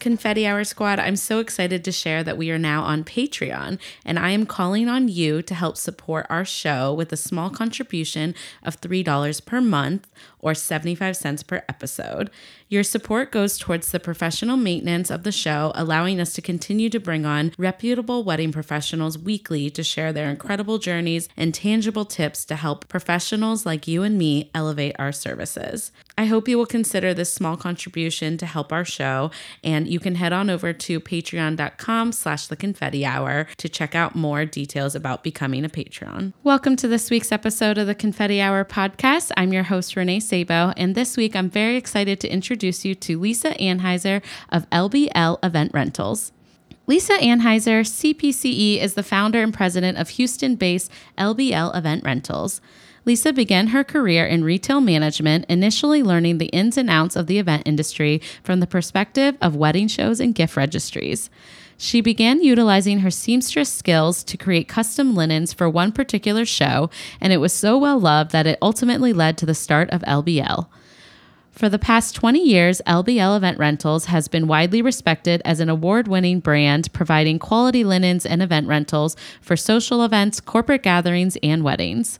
Confetti Hour Squad, I'm so excited to share that we are now on Patreon, and I am calling on you to help support our show with a small contribution of $3 per month or 75 cents per episode. Your support goes towards the professional maintenance of the show, allowing us to continue to bring on reputable wedding professionals weekly to share their incredible journeys and tangible tips to help professionals like you and me elevate our services. I hope you will consider this small contribution to help our show, and you can head on over to patreon.com slash the confetti hour to check out more details about becoming a Patreon. Welcome to this week's episode of the Confetti Hour podcast. I'm your host, Renee Sabo, and this week I'm very excited to introduce you to Lisa Anhaiser of LBL Event Rentals. Lisa Anhaiser, CPCE, is the founder and president of Houston based LBL Event Rentals. Lisa began her career in retail management, initially learning the ins and outs of the event industry from the perspective of wedding shows and gift registries. She began utilizing her seamstress skills to create custom linens for one particular show, and it was so well loved that it ultimately led to the start of LBL. For the past 20 years, LBL Event Rentals has been widely respected as an award winning brand providing quality linens and event rentals for social events, corporate gatherings, and weddings.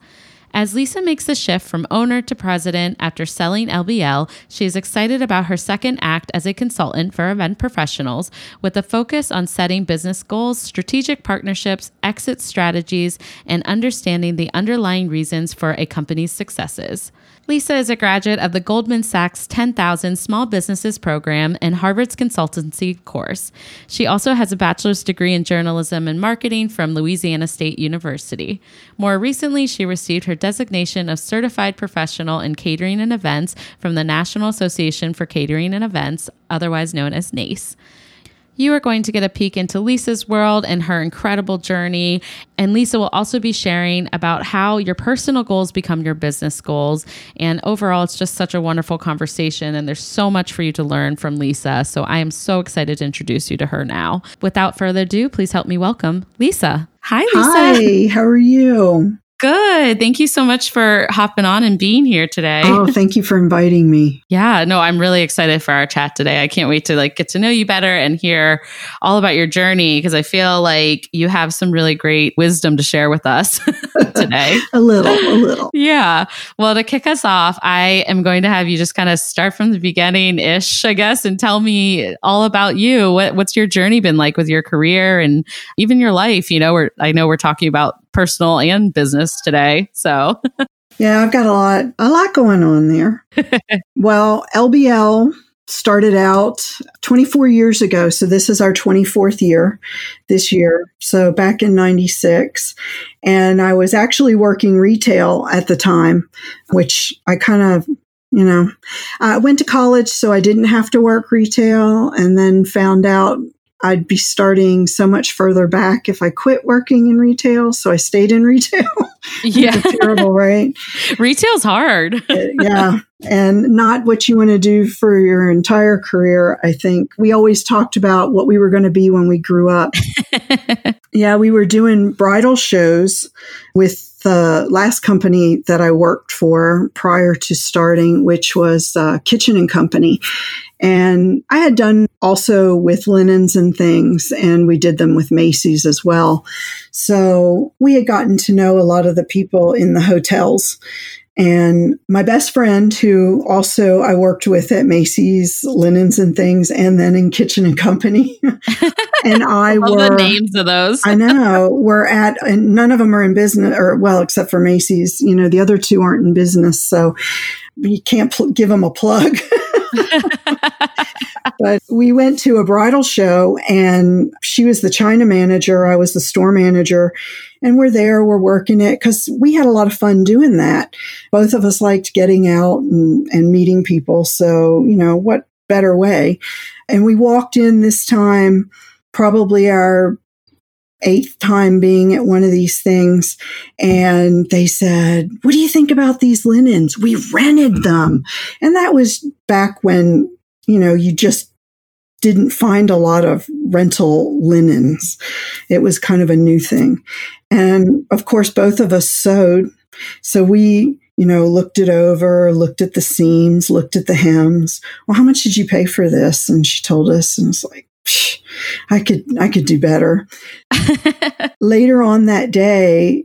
As Lisa makes the shift from owner to president after selling LBL, she is excited about her second act as a consultant for event professionals with a focus on setting business goals, strategic partnerships, exit strategies, and understanding the underlying reasons for a company's successes. Lisa is a graduate of the Goldman Sachs 10,000 Small Businesses Program and Harvard's consultancy course. She also has a bachelor's degree in journalism and marketing from Louisiana State University. More recently, she received her designation of Certified Professional in Catering and Events from the National Association for Catering and Events, otherwise known as NACE. You are going to get a peek into Lisa's world and her incredible journey. And Lisa will also be sharing about how your personal goals become your business goals. And overall, it's just such a wonderful conversation. And there's so much for you to learn from Lisa. So I am so excited to introduce you to her now. Without further ado, please help me welcome Lisa. Hi, Lisa. Hi, how are you? Good. Thank you so much for hopping on and being here today. Oh, thank you for inviting me. yeah, no, I'm really excited for our chat today. I can't wait to like get to know you better and hear all about your journey because I feel like you have some really great wisdom to share with us today. a little, a little. Yeah. Well, to kick us off, I am going to have you just kind of start from the beginning ish, I guess, and tell me all about you. What, what's your journey been like with your career and even your life? You know, we're, I know we're talking about personal and business today. So, yeah, I've got a lot, a lot going on there. well, LBL started out 24 years ago. So this is our 24th year this year. So back in 96. And I was actually working retail at the time, which I kind of you know, I went to college, so I didn't have to work retail, and then found out I'd be starting so much further back if I quit working in retail. So I stayed in retail. Yeah. terrible, right? Retail's hard. Uh, yeah. And not what you want to do for your entire career. I think we always talked about what we were going to be when we grew up. yeah. We were doing bridal shows with the last company that I worked for prior to starting, which was uh, Kitchen and Company. And I had done also with linens and things, and we did them with Macy's as well. So we had gotten to know a lot of the people in the hotels. And my best friend, who also I worked with at Macy's Linens and Things, and then in Kitchen and Company, and I, I were the names of those. I know we're at, and none of them are in business, or well, except for Macy's. You know, the other two aren't in business, so you can't pl- give them a plug. But we went to a bridal show and she was the China manager. I was the store manager. And we're there, we're working it because we had a lot of fun doing that. Both of us liked getting out and, and meeting people. So, you know, what better way? And we walked in this time, probably our eighth time being at one of these things. And they said, What do you think about these linens? We rented hmm. them. And that was back when, you know, you just didn't find a lot of rental linens. It was kind of a new thing. And of course, both of us sewed. So we, you know, looked it over, looked at the seams, looked at the hems. Well, how much did you pay for this? And she told us, and it's like, I could I could do better. Later on that day,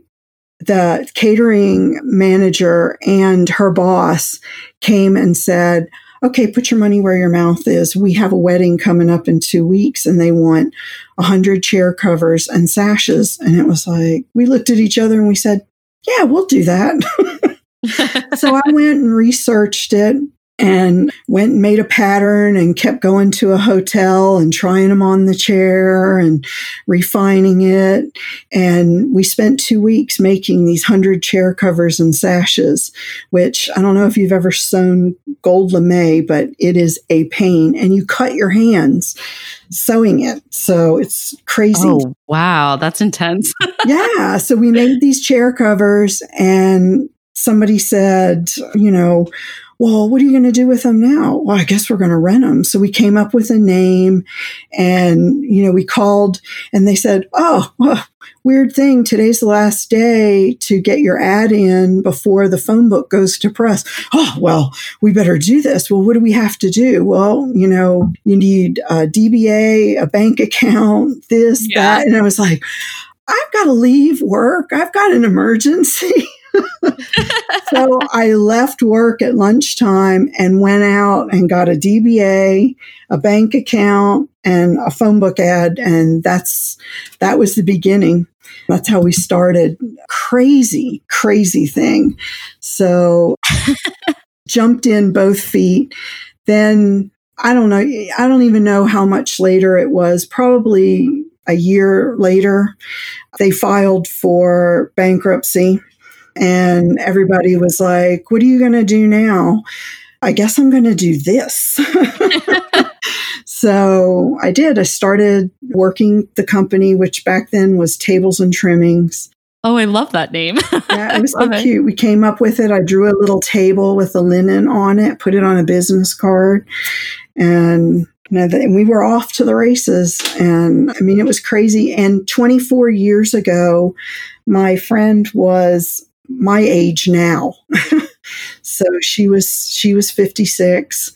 the catering manager and her boss came and said, "Okay, put your money where your mouth is. We have a wedding coming up in 2 weeks and they want 100 chair covers and sashes." And it was like we looked at each other and we said, "Yeah, we'll do that." so I went and researched it and went and made a pattern and kept going to a hotel and trying them on the chair and refining it. And we spent two weeks making these hundred chair covers and sashes, which I don't know if you've ever sewn gold lamé, but it is a pain and you cut your hands sewing it. So it's crazy. Oh, wow. That's intense. yeah. So we made these chair covers and somebody said, you know, well, what are you going to do with them now? Well, I guess we're going to rent them. So we came up with a name and, you know, we called and they said, oh, well, weird thing. Today's the last day to get your ad in before the phone book goes to press. Oh, well, we better do this. Well, what do we have to do? Well, you know, you need a DBA, a bank account, this, yeah. that. And I was like, I've got to leave work. I've got an emergency. so I left work at lunchtime and went out and got a DBA, a bank account, and a phone book ad. And that's, that was the beginning. That's how we started. Crazy, crazy thing. So jumped in both feet. Then I don't know, I don't even know how much later it was, probably a year later. They filed for bankruptcy and everybody was like, What are you going to do now? I guess I'm going to do this. so I did. I started working the company, which back then was Tables and Trimmings. Oh, I love that name. yeah, it was so cute. We came up with it. I drew a little table with the linen on it, put it on a business card, and you know, we were off to the races. And I mean, it was crazy. And 24 years ago, my friend was my age now. so she was she was 56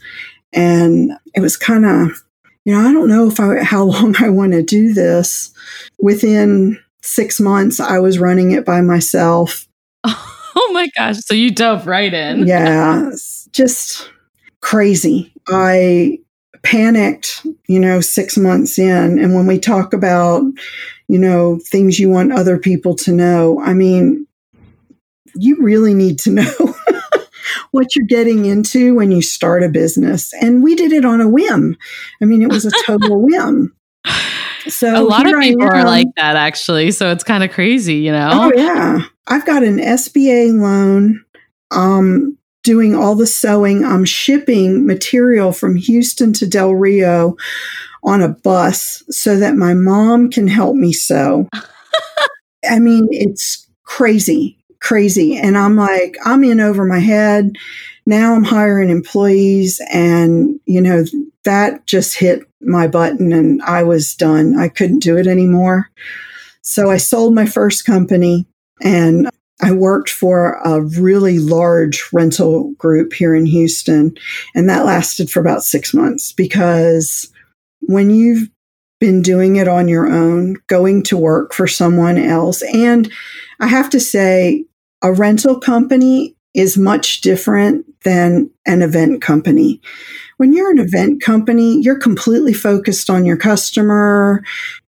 and it was kind of you know, I don't know if I how long I want to do this. Within 6 months I was running it by myself. Oh my gosh, so you dove right in. yeah, just crazy. I panicked, you know, 6 months in and when we talk about you know, things you want other people to know. I mean, you really need to know what you're getting into when you start a business. And we did it on a whim. I mean, it was a total whim. So a lot of people are like that actually. So it's kind of crazy, you know? Oh yeah. I've got an SBA loan. Um, doing all the sewing. I'm shipping material from Houston to Del Rio on a bus so that my mom can help me sew. I mean, it's crazy crazy. And I'm like, I'm in over my head. Now I'm hiring employees. And, you know, that just hit my button and I was done. I couldn't do it anymore. So I sold my first company and I worked for a really large rental group here in Houston. And that lasted for about six months because when you've been doing it on your own, going to work for someone else, and I have to say, a rental company is much different than an event company. When you're an event company, you're completely focused on your customer.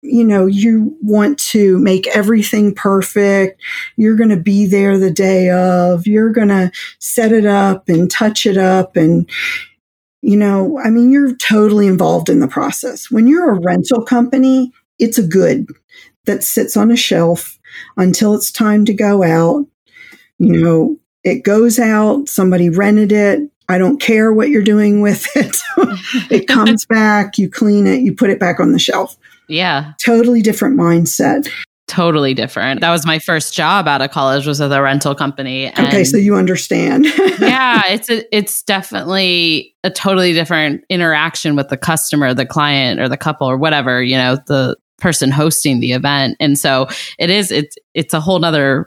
You know, you want to make everything perfect. You're going to be there the day of. You're going to set it up and touch it up. And, you know, I mean, you're totally involved in the process. When you're a rental company, it's a good that sits on a shelf until it's time to go out you know, it goes out, somebody rented it. I don't care what you're doing with it. it comes back, you clean it, you put it back on the shelf. Yeah. Totally different mindset. Totally different. That was my first job out of college was with a rental company. okay, so you understand. yeah, it's a, it's definitely a totally different interaction with the customer, the client, or the couple, or whatever you know, the person hosting the event. And so it is. It's it's a whole nother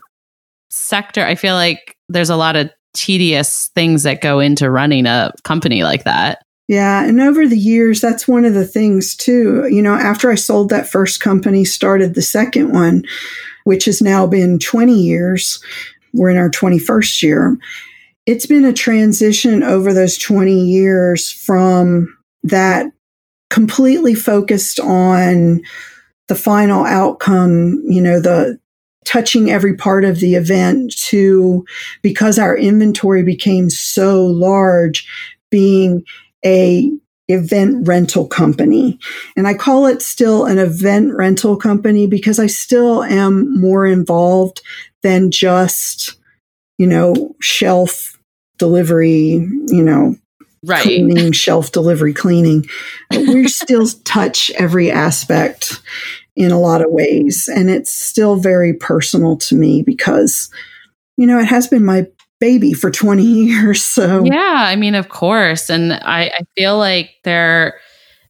sector. I feel like there's a lot of tedious things that go into running a company like that. Yeah. And over the years, that's one of the things too. You know, after I sold that first company, started the second one, which has now been 20 years. We're in our 21st year. It's been a transition over those 20 years from that completely focused on the final outcome, you know, the touching every part of the event to because our inventory became so large being a event rental company. And I call it still an event rental company because I still am more involved than just, you know, shelf delivery, you know, right. cleaning, shelf delivery cleaning. we still touch every aspect in a lot of ways. And it's still very personal to me because, you know, it has been my baby for 20 years. So yeah, I mean, of course. And I, I feel like they're,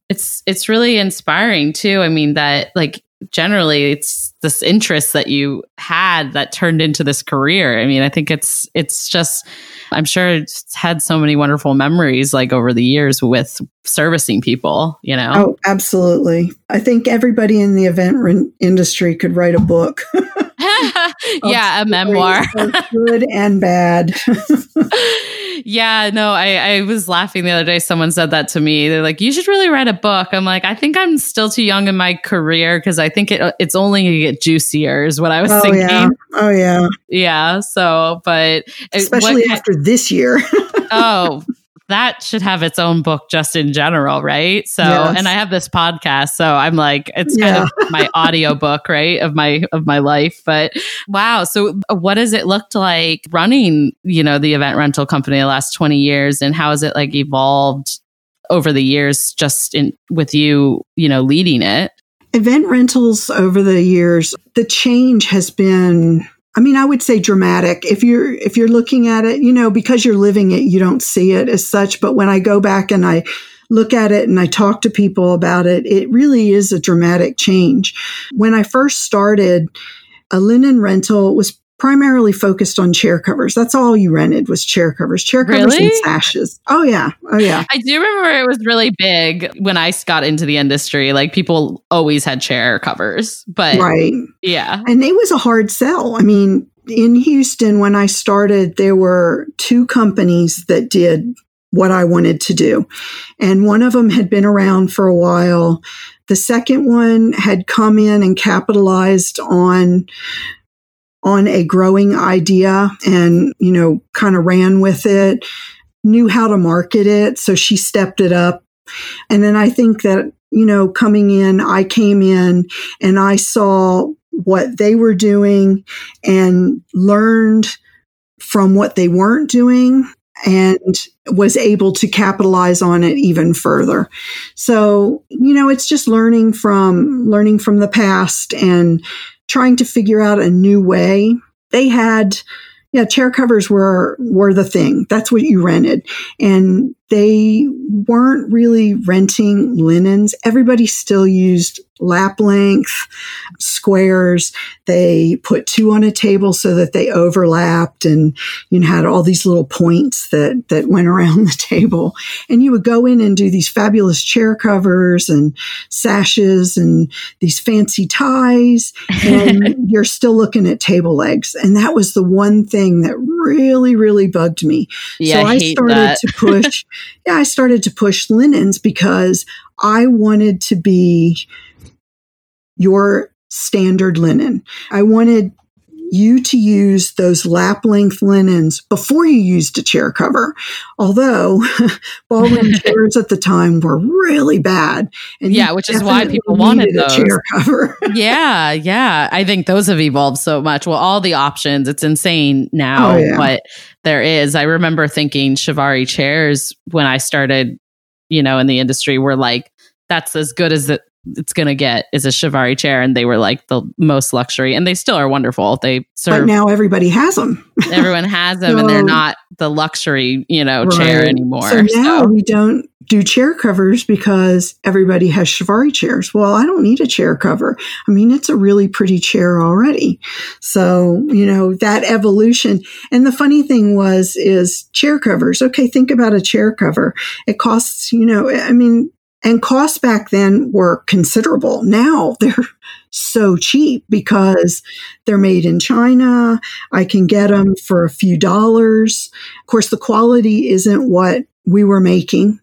it's, it's really inspiring too. I mean, that like generally it's this interest that you had that turned into this career. I mean, I think it's, it's just, I'm sure it's had so many wonderful memories like over the years with servicing people, you know? Oh, absolutely. I think everybody in the event re- industry could write a book. yeah, a memoir. good and bad. yeah, no, I, I was laughing the other day. Someone said that to me. They're like, you should really write a book. I'm like, I think I'm still too young in my career because I think it, it's only going to get juicier, is what I was oh, thinking. Yeah. Oh, yeah. Yeah. So, but eh, especially what, after this year. oh, that should have its own book just in general, right? So, yes. and I have this podcast, so I'm like, it's kind yeah. of my audio book, right, of my of my life. But wow, so uh, what has it looked like running, you know, the event rental company the last 20 years, and how has it like evolved over the years, just in with you, you know, leading it? Event rentals over the years, the change has been I mean, I would say dramatic. If you're if you're looking at it, you know, because you're living it, you don't see it as such. But when I go back and I look at it and I talk to people about it, it really is a dramatic change. When I first started, a linen rental was primarily focused on chair covers. That's all you rented was chair covers, chair covers really? and sashes. Oh yeah, oh yeah. I do remember it was really big when I got into the industry. Like people always had chair covers, but right, yeah, and it was a hard sell. I mean, in Houston when I started, there were two companies that did what I wanted to do. And one of them had been around for a while. The second one had come in and capitalized on on a growing idea and, you know, kind of ran with it, knew how to market it. So she stepped it up. And then I think that, you know, coming in, I came in and I saw what they were doing and learned from what they weren't doing and was able to capitalize on it even further. So, you know, it's just learning from learning from the past and trying to figure out a new way. They had, yeah, chair covers were were the thing. That's what you rented, and they weren't really renting linens. Everybody still used lap length squares. They put two on a table so that they overlapped and you know, had all these little points that, that went around the table. And you would go in and do these fabulous chair covers and sashes and these fancy ties. And you're still looking at table legs. And that was the one thing that really, really bugged me. Yeah, so I, I started to push yeah, I started to push linens because I wanted to be your standard linen. I wanted you to use those lap length linens before you used a chair cover. Although ballroom chairs at the time were really bad. And yeah, which is why people wanted those. chair cover. yeah, yeah. I think those have evolved so much. Well, all the options, it's insane now, oh, yeah. but there is. I remember thinking Chiavari chairs when I started, you know, in the industry were like, that's as good as it it's going to get is a Chiavari chair. And they were like the most luxury and they still are wonderful. They serve. But now everybody has them. everyone has them so, and they're not the luxury, you know, right. chair anymore. So now so. we don't do chair covers because everybody has Chiavari chairs. Well, I don't need a chair cover. I mean, it's a really pretty chair already. So, you know, that evolution. And the funny thing was, is chair covers. Okay, think about a chair cover. It costs, you know, I mean, and costs back then were considerable. Now they're so cheap because they're made in China. I can get them for a few dollars. Of course, the quality isn't what we were making.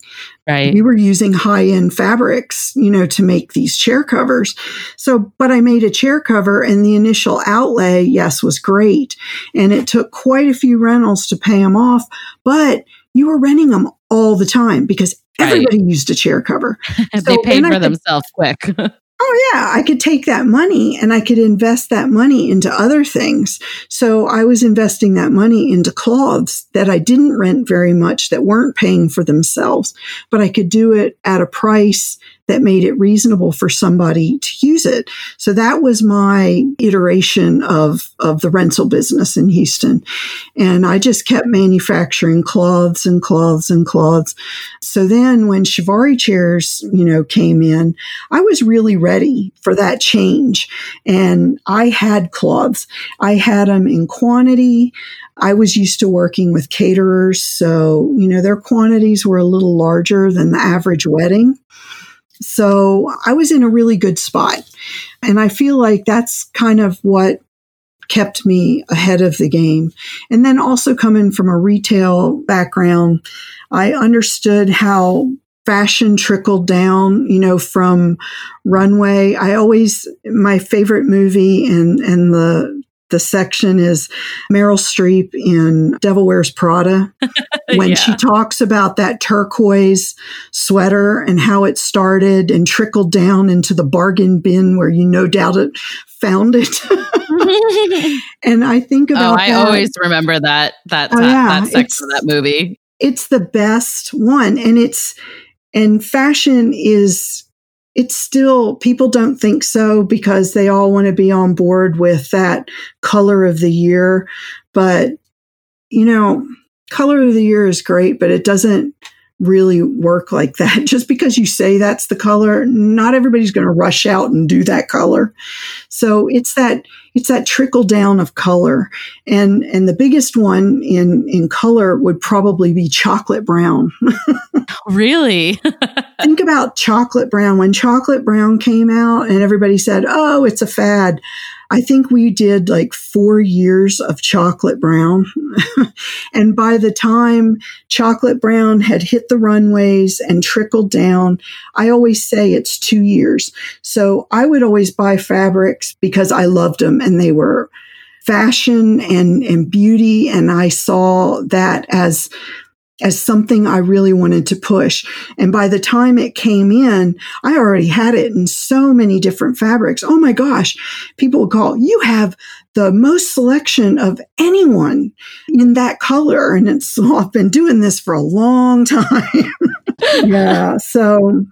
Right. We were using high end fabrics, you know, to make these chair covers. So, but I made a chair cover and the initial outlay, yes, was great. And it took quite a few rentals to pay them off, but you were renting them all the time because everybody right. used a chair cover. So, they paid for themselves quick. oh yeah, I could take that money and I could invest that money into other things. So I was investing that money into cloths that I didn't rent very much that weren't paying for themselves, but I could do it at a price that made it reasonable for somebody to use it. So that was my iteration of, of the rental business in Houston. And I just kept manufacturing cloths and cloths and cloths. So then when Chiavari chairs, you know, came in, I was really ready for that change. And I had cloths. I had them in quantity. I was used to working with caterers. So, you know, their quantities were a little larger than the average wedding. So I was in a really good spot. And I feel like that's kind of what kept me ahead of the game. And then also coming from a retail background, I understood how fashion trickled down, you know, from runway. I always, my favorite movie and, and the the section is Meryl Streep in Devil Wears Prada when yeah. she talks about that turquoise sweater and how it started and trickled down into the bargain bin where you no doubt it found it. and I think oh, about oh, I that. always remember that that oh, yeah, that section of that movie. It's the best one and it's and fashion is it's still people don't think so because they all want to be on board with that color of the year. But you know color of the year is great but it doesn't really work like that. Just because you say that's the color not everybody's going to rush out and do that color. So it's that it's that trickle down of color. And and the biggest one in in color would probably be chocolate brown. Really? Think about chocolate brown. When chocolate brown came out and everybody said oh it's a fad I think we did like four years of chocolate brown. and by the time chocolate brown had hit the runways and trickled down, I always say it's two years. So I would always buy fabrics because I loved them and they were fashion and, and beauty. And I saw that as as something I really wanted to push. And by the time it came in, I already had it in so many different fabrics. Oh my gosh, people would call, you have the most selection of anyone in that color. And it's, well, I've been doing this for a long time. yeah. So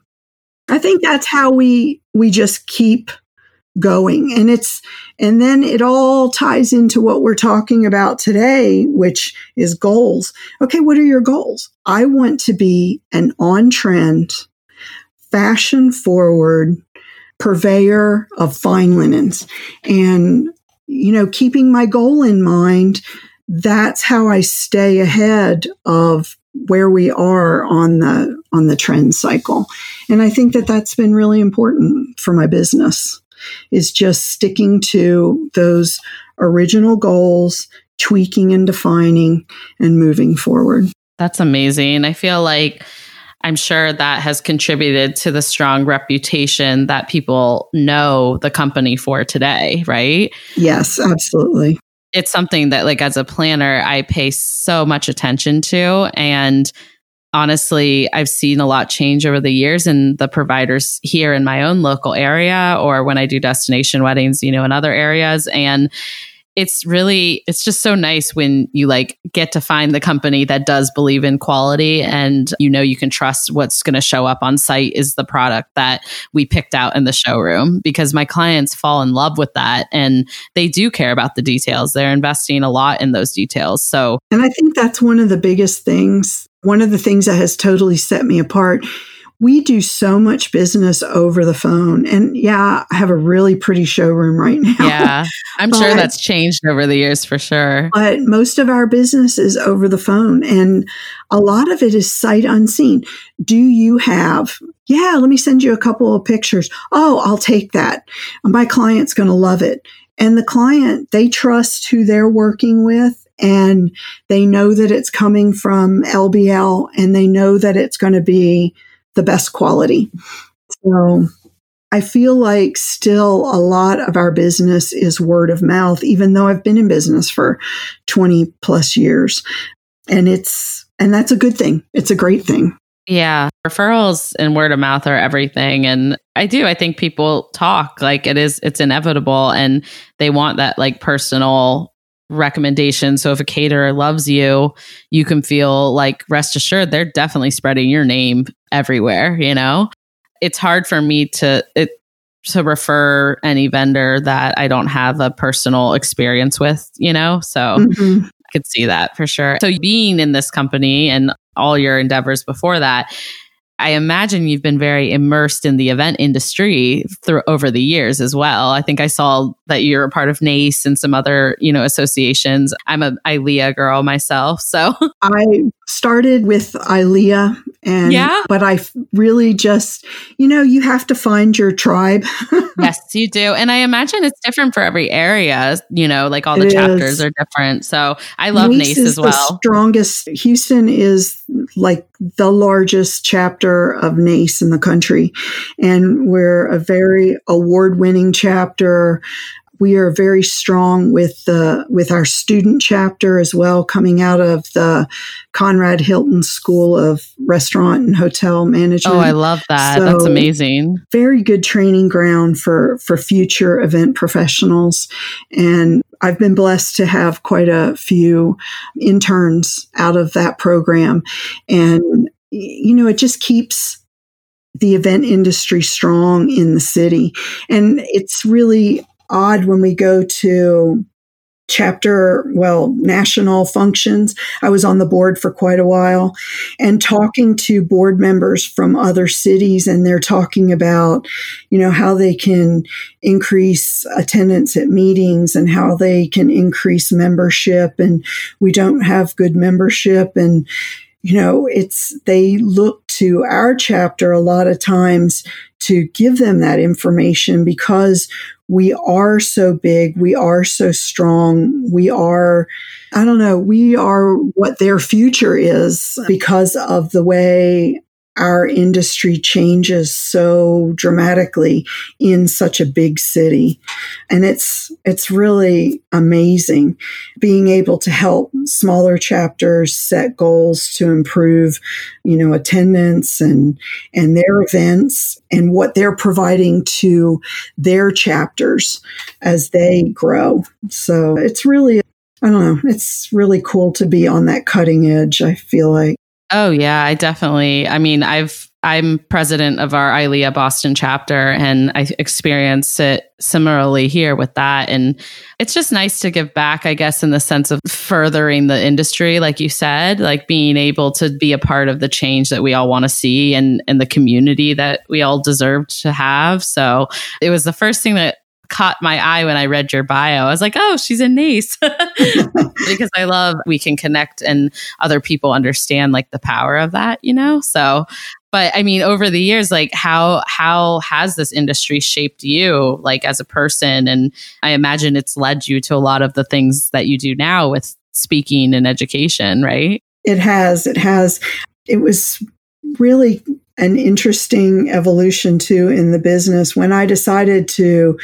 I think that's how we, we just keep going. And it's, and then it all ties into what we're talking about today, which is goals. Okay, what are your goals? I want to be an on trend, fashion forward purveyor of fine linens. And, you know, keeping my goal in mind, that's how I stay ahead of where we are on the on the trend cycle and i think that that's been really important for my business is just sticking to those original goals, tweaking and defining and moving forward. That's amazing. I feel like I'm sure that has contributed to the strong reputation that people know the company for today, right? Yes, absolutely. It's something that, like, as a planner, I pay so much attention to. And honestly, I've seen a lot change over the years in the providers here in my own local area or when I do destination weddings, you know, in other areas. And it's really it's just so nice when you like get to find the company that does believe in quality and you know you can trust what's going to show up on site is the product that we picked out in the showroom because my clients fall in love with that and they do care about the details they're investing a lot in those details so and i think that's one of the biggest things one of the things that has totally set me apart we do so much business over the phone. And yeah, I have a really pretty showroom right now. Yeah, I'm but, sure that's changed over the years for sure. But most of our business is over the phone. And a lot of it is sight unseen. Do you have, yeah, let me send you a couple of pictures. Oh, I'll take that. My client's going to love it. And the client, they trust who they're working with and they know that it's coming from LBL and they know that it's going to be the best quality. So I feel like still a lot of our business is word of mouth, even though I've been in business for 20 plus years. And it's, and that's a good thing. It's a great thing. Yeah. Referrals and word of mouth are everything. And I do, I think people talk like it is, it's inevitable and they want that like personal recommendation. So if a caterer loves you, you can feel like rest assured they're definitely spreading your name everywhere, you know? It's hard for me to it to refer any vendor that I don't have a personal experience with, you know? So mm-hmm. I could see that for sure. So being in this company and all your endeavors before that, I imagine you've been very immersed in the event industry through over the years as well. I think I saw that you're a part of NACE and some other, you know, associations. I'm a ILEA girl myself, so I started with ILEA and yeah. but I really just, you know, you have to find your tribe. yes, you do. And I imagine it's different for every area, you know, like all the it chapters is. are different. So I love NACE, NACE as well. strongest Houston is like the largest chapter of NACE in the country. And we're a very award winning chapter we are very strong with the with our student chapter as well, coming out of the Conrad Hilton School of Restaurant and Hotel Management. Oh, I love that. So That's amazing. Very good training ground for for future event professionals, and I've been blessed to have quite a few interns out of that program, and you know it just keeps the event industry strong in the city. And it's really odd when we go to chapter, well, national functions. I was on the board for quite a while and talking to board members from other cities and they're talking about, you know, how they can increase attendance at meetings and how they can increase membership and we don't have good membership and you know, it's, they look to our chapter a lot of times to give them that information because we are so big, we are so strong, we are, I don't know, we are what their future is because of the way our industry changes so dramatically in such a big city and it's it's really amazing being able to help smaller chapters set goals to improve you know attendance and and their events and what they're providing to their chapters as they grow so it's really I don't know. It's really cool to be on that cutting edge, I feel like. Oh yeah, I definitely. I mean, I've I'm president of our ILEA Boston chapter, and I experienced it similarly here with that. And it's just nice to give back, I guess, in the sense of furthering the industry, like you said, like being able to be a part of the change that we all want to see and and the community that we all deserve to have. So it was the first thing that caught my eye when I read your bio. I was like, oh, she's in NACE because I love we can connect and other people understand like the power of that, you know? So, but I mean, over the years, like how, how has this industry shaped you like as a person? And I imagine it's led you to a lot of the things that you do now with speaking and education, right? It has. It has. It was really an interesting evolution too in the business when I decided to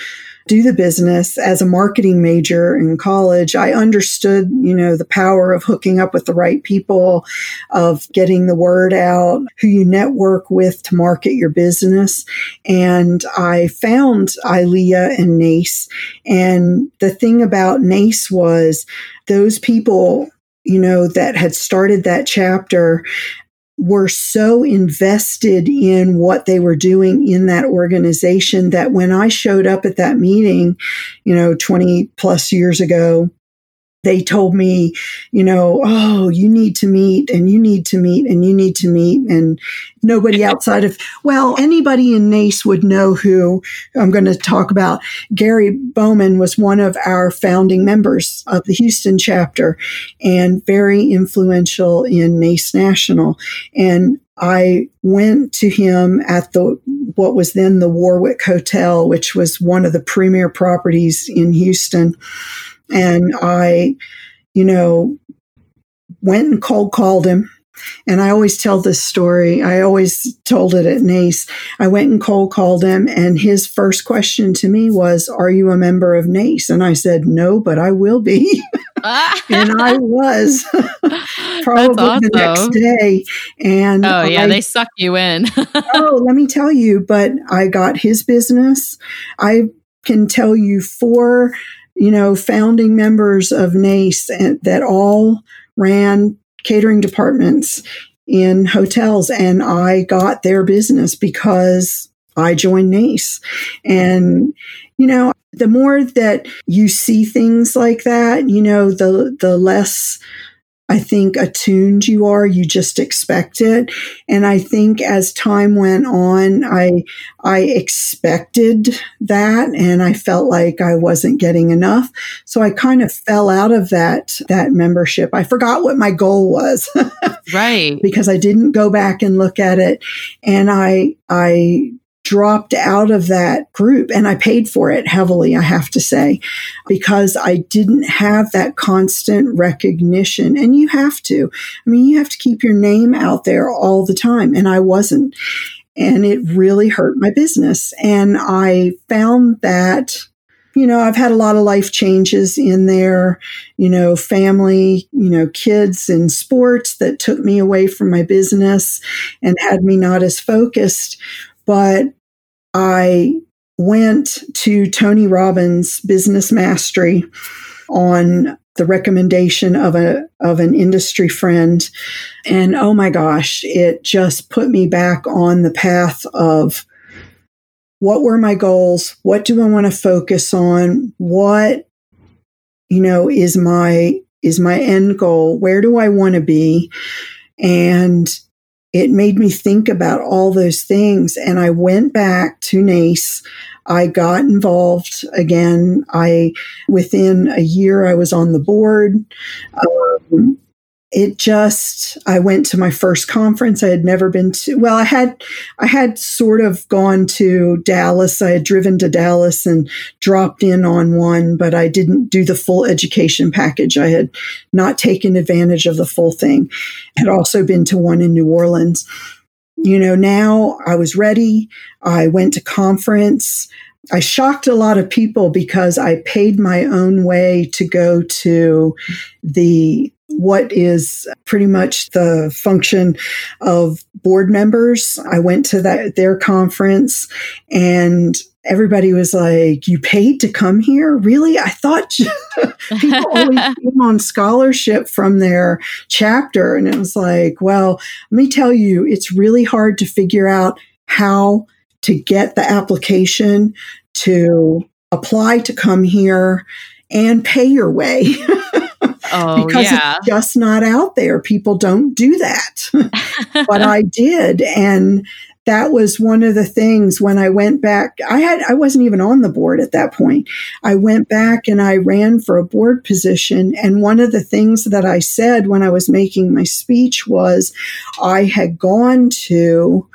do the business as a marketing major in college. I understood, you know, the power of hooking up with the right people, of getting the word out, who you network with to market your business. And I found ILEA and NACE. And the thing about NACE was those people you know, that had started that chapter were so invested in what they were doing in that organization that when I showed up at that meeting, you know, 20 plus years ago, they told me, you know, oh, you need to meet and you need to meet and you need to meet. And nobody outside of, well, anybody in NACE would know who I'm going to talk about. Gary Bowman was one of our founding members of the Houston chapter and very influential in NACE National. And I went to him at the what was then the Warwick Hotel, which was one of the premier properties in Houston. And I, you know, went and cold called him. And I always tell this story. I always told it at NACE. I went and cold called him, and his first question to me was, Are you a member of NACE? And I said, No, but I will be. and I was probably awesome. the next day. And oh, yeah, I, they suck you in. oh, let me tell you, but I got his business. I can tell you four you know, founding members of NACE and, that all ran catering departments in hotels. And I got their business because I joined NACE. And, you know, the more that you see things like that, you know, the, the less I think attuned you are, you just expect it. And I think as time went on, I, I expected that and I felt like I wasn't getting enough. So I kind of fell out of that, that membership. I forgot what my goal was. right. because I didn't go back and look at it. And I, I dropped out of that group and I paid for it heavily, I have to say, because I didn't have that constant recognition. And you have to. I mean, you have to keep your name out there all the time. And I wasn't. And it really hurt my business. And I found that you know, I've had a lot of life changes in there, you know, family, you know, kids and sports that took me away from my business and had me not as focused. But I went to Tony Robbins Business Mastery on the recommendation of a of an industry friend. And oh my gosh it just put me back on the path of what were my goals? What do i want to focus on? What you know is my is my end goal? Where do i want to be? And it made me think about all those things. And I went back to NACE. I got involved again. I, within a year, I was on the board. Um, it just i went to my first conference. I had never been to well i had i had sort of gone to dallas. I had driven to dallas and dropped in on one but i didn't do the full education package. I had not taken advantage of the full thing. Had also been to one in new orleans. You know now i was ready. I went to conference. I shocked a lot of people because I paid my own way to go to the what is pretty much the function of board members. I went to that their conference and everybody was like, You paid to come here? Really? I thought people always came on scholarship from their chapter. And it was like, Well, let me tell you, it's really hard to figure out how to get the application to apply to come here and pay your way. Oh, because yeah. it's just not out there. People don't do that. but I did. And that was one of the things when I went back. I had, I wasn't even on the board at that point. I went back and I ran for a board position. And one of the things that I said when I was making my speech was I had gone to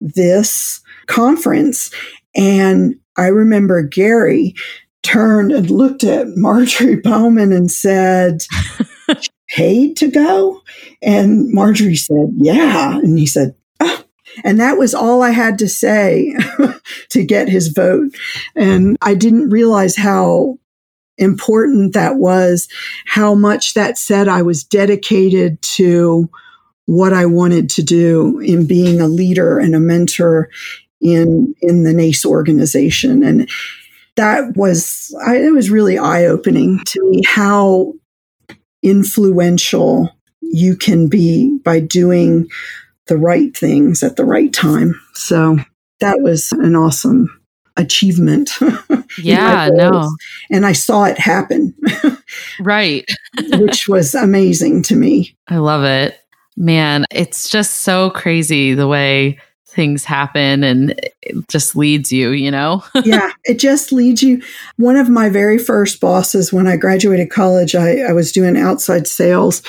this conference and I remember Gary turned and looked at Marjorie Bowman and said, paid to go? And Marjorie said, yeah. And he said, oh. And that was all I had to say to get his vote. And I didn't realize how important that was, how much that said I was dedicated to what I wanted to do in being a leader and a mentor in in the NACE organization. And that was I, it was really eye opening to me how influential you can be by doing the right things at the right time. So that was an awesome achievement. Yeah, no. And I saw it happen. right. which was amazing to me. I love it. Man, it's just so crazy the way things happen and it just leads you, you know? yeah, it just leads you. One of my very first bosses when I graduated college, I, I was doing outside sales,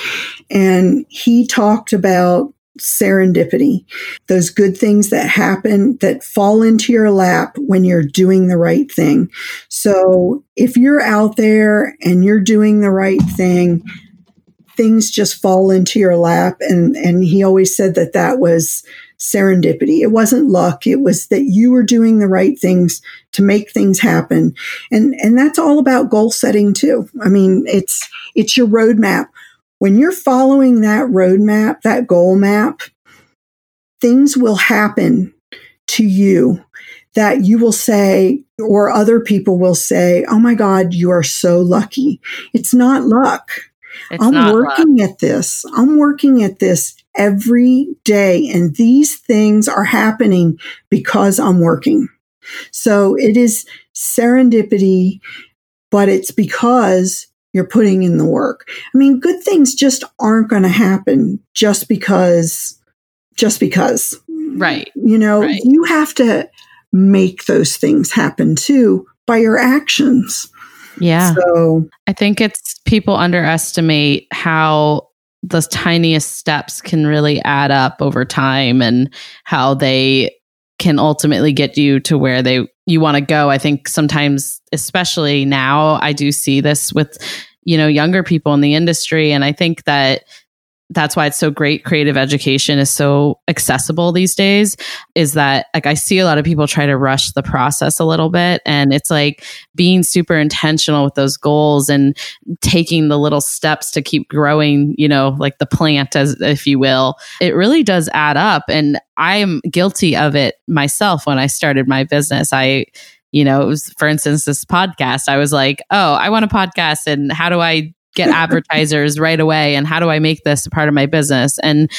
and he talked about serendipity, those good things that happen that fall into your lap when you're doing the right thing. So if you're out there and you're doing the right thing, things just fall into your lap. And, and he always said that that was serendipity. It wasn't luck. It was that you were doing the right things to make things happen. And, and that's all about goal setting too. I mean, it's, it's your roadmap when you're following that roadmap, that goal map, things will happen to you that you will say, or other people will say, Oh my God, you are so lucky. It's not luck. It's I'm working at this. I'm working at this every day. And these things are happening because I'm working. So it is serendipity, but it's because you're putting in the work. I mean, good things just aren't going to happen just because, just because. Right. You know, right. you have to make those things happen too by your actions. Yeah. So I think it's people underestimate how the tiniest steps can really add up over time and how they can ultimately get you to where they you want to go. I think sometimes, especially now, I do see this with, you know, younger people in the industry. And I think that that's why it's so great creative education is so accessible these days is that like i see a lot of people try to rush the process a little bit and it's like being super intentional with those goals and taking the little steps to keep growing you know like the plant as if you will it really does add up and i'm guilty of it myself when i started my business i you know, it was, for instance, this podcast, I was like, oh, I want a podcast. And how do I get advertisers right away and how do I make this a part of my business? And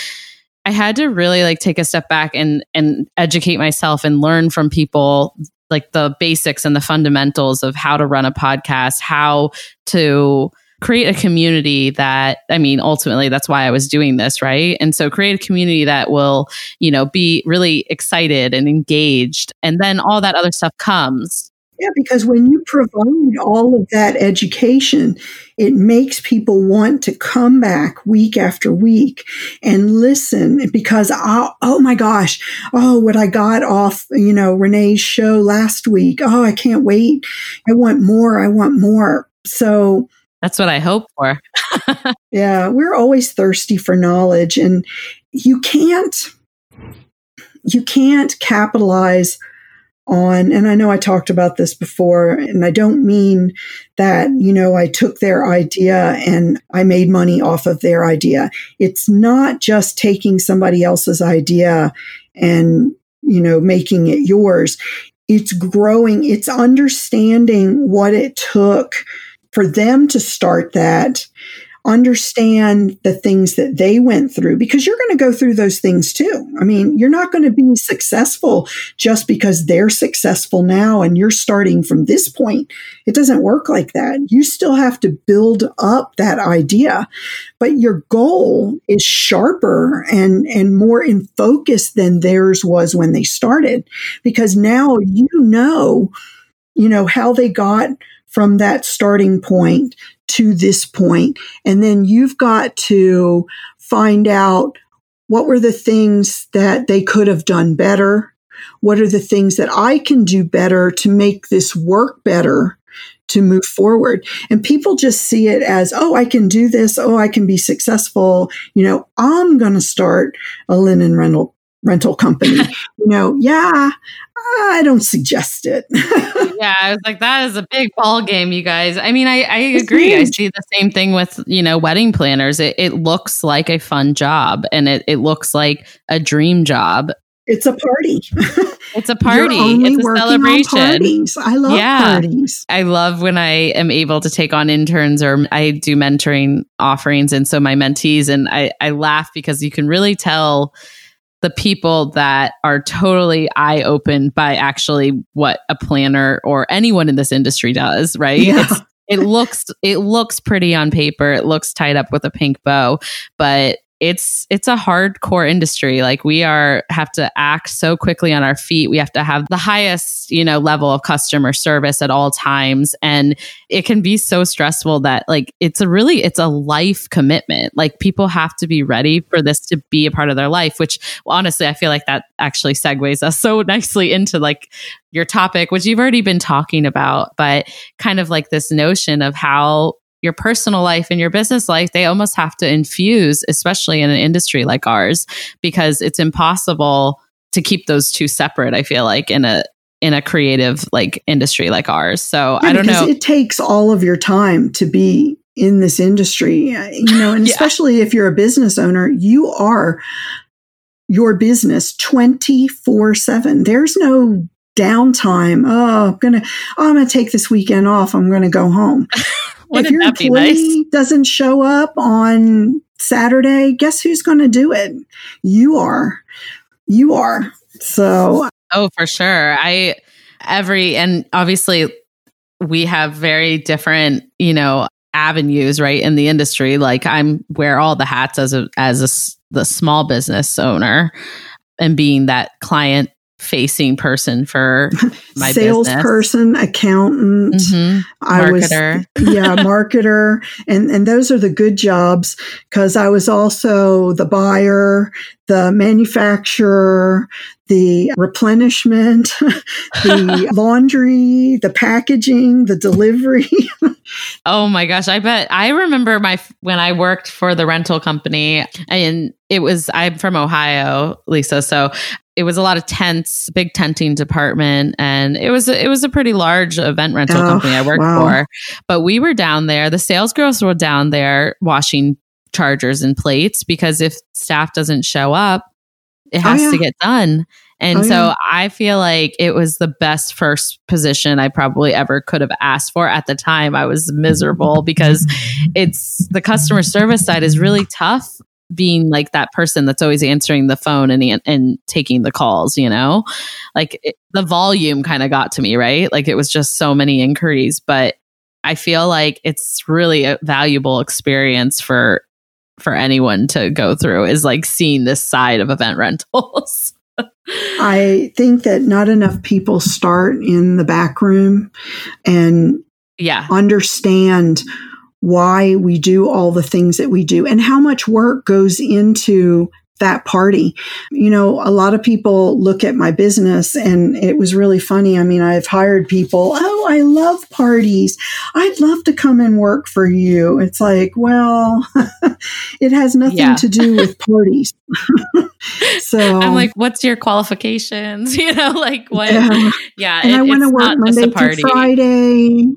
I had to really like take a step back and and educate myself and learn from people like the basics and the fundamentals of how to run a podcast, how to create a community that I mean ultimately that's why I was doing this, right? And so create a community that will, you know, be really excited and engaged and then all that other stuff comes. Yeah, because when you provide all of that education, it makes people want to come back week after week and listen because, oh, oh my gosh, oh, what I got off, you know, Renee's show last week. Oh, I can't wait. I want more. I want more. So that's what I hope for. yeah, we're always thirsty for knowledge and you can't you can't capitalize on and I know I talked about this before and I don't mean that you know I took their idea and I made money off of their idea. It's not just taking somebody else's idea and you know making it yours. It's growing, it's understanding what it took for them to start that understand the things that they went through because you're going to go through those things too. I mean, you're not going to be successful just because they're successful now and you're starting from this point. It doesn't work like that. You still have to build up that idea, but your goal is sharper and, and more in focus than theirs was when they started because now you know, you know, how they got from that starting point to this point. And then you've got to find out what were the things that they could have done better? What are the things that I can do better to make this work better to move forward? And people just see it as, oh, I can do this. Oh, I can be successful. You know, I'm going to start a linen rental rental company. you know, yeah, I don't suggest it. yeah, I was like, that is a big ball game, you guys. I mean, I, I agree. I see the same thing with, you know, wedding planners. It, it looks like a fun job and it, it looks like a dream job. It's a party. It's a party. it's a celebration. parties. I love yeah. parties. I love when I am able to take on interns or I do mentoring offerings. And so my mentees, and I, I laugh because you can really tell the people that are totally eye open by actually what a planner or anyone in this industry does, right? Yeah. it looks it looks pretty on paper. It looks tied up with a pink bow, but it's it's a hardcore industry. Like we are have to act so quickly on our feet. We have to have the highest you know level of customer service at all times. And it can be so stressful that like it's a really it's a life commitment. Like people have to be ready for this to be a part of their life which well, honestly i feel like that actually segues us so nicely into like your topic which you've already been talking about but kind of like this notion of how your personal life and your business life, they almost have to infuse, especially in an industry like ours, because it's impossible to keep those two separate. I feel like in a in a creative like industry like ours. So yeah, I don't know. It takes all of your time to be in this industry, uh, you know, and yeah. especially if you're a business owner, you are your business 24 7. There's no downtime. Oh, I'm gonna, oh, I'm gonna take this weekend off. I'm gonna go home. if your employee nice? doesn't show up on Saturday, guess who's going to do it? You are. You are. So, oh, for sure. I, every, and obviously we have very different, you know, avenues right in the industry like i'm wear all the hats as a as a the small business owner and being that client facing person for my salesperson, accountant. Mm-hmm. I was yeah, marketer, and and those are the good jobs because I was also the buyer, the manufacturer, the replenishment, the laundry, the packaging, the delivery. oh my gosh, I bet I remember my when I worked for the rental company and it was I'm from Ohio, Lisa, so it was a lot of tents, big tenting department, and it was a, it was a pretty large event rental oh, company I worked wow. for. But we were down there. The sales girls were down there washing chargers and plates because if staff doesn't show up, it oh, has oh, yeah. to get done. And oh, so yeah. I feel like it was the best first position I probably ever could have asked for. At the time, I was miserable because it's the customer service side is really tough being like that person that's always answering the phone and and taking the calls, you know? Like it, the volume kind of got to me, right? Like it was just so many inquiries, but I feel like it's really a valuable experience for for anyone to go through is like seeing this side of event rentals. I think that not enough people start in the back room and yeah, understand why we do all the things that we do and how much work goes into that party. You know, a lot of people look at my business and it was really funny. I mean, I've hired people, oh, I love parties. I'd love to come and work for you. It's like, well, it has nothing yeah. to do with parties. so I'm like, what's your qualifications? You know, like what? Yeah. yeah and it, I want to work Monday through Friday.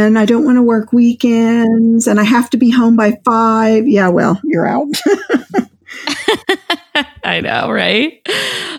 And I don't want to work weekends and I have to be home by five. Yeah, well, you're out. I know, right?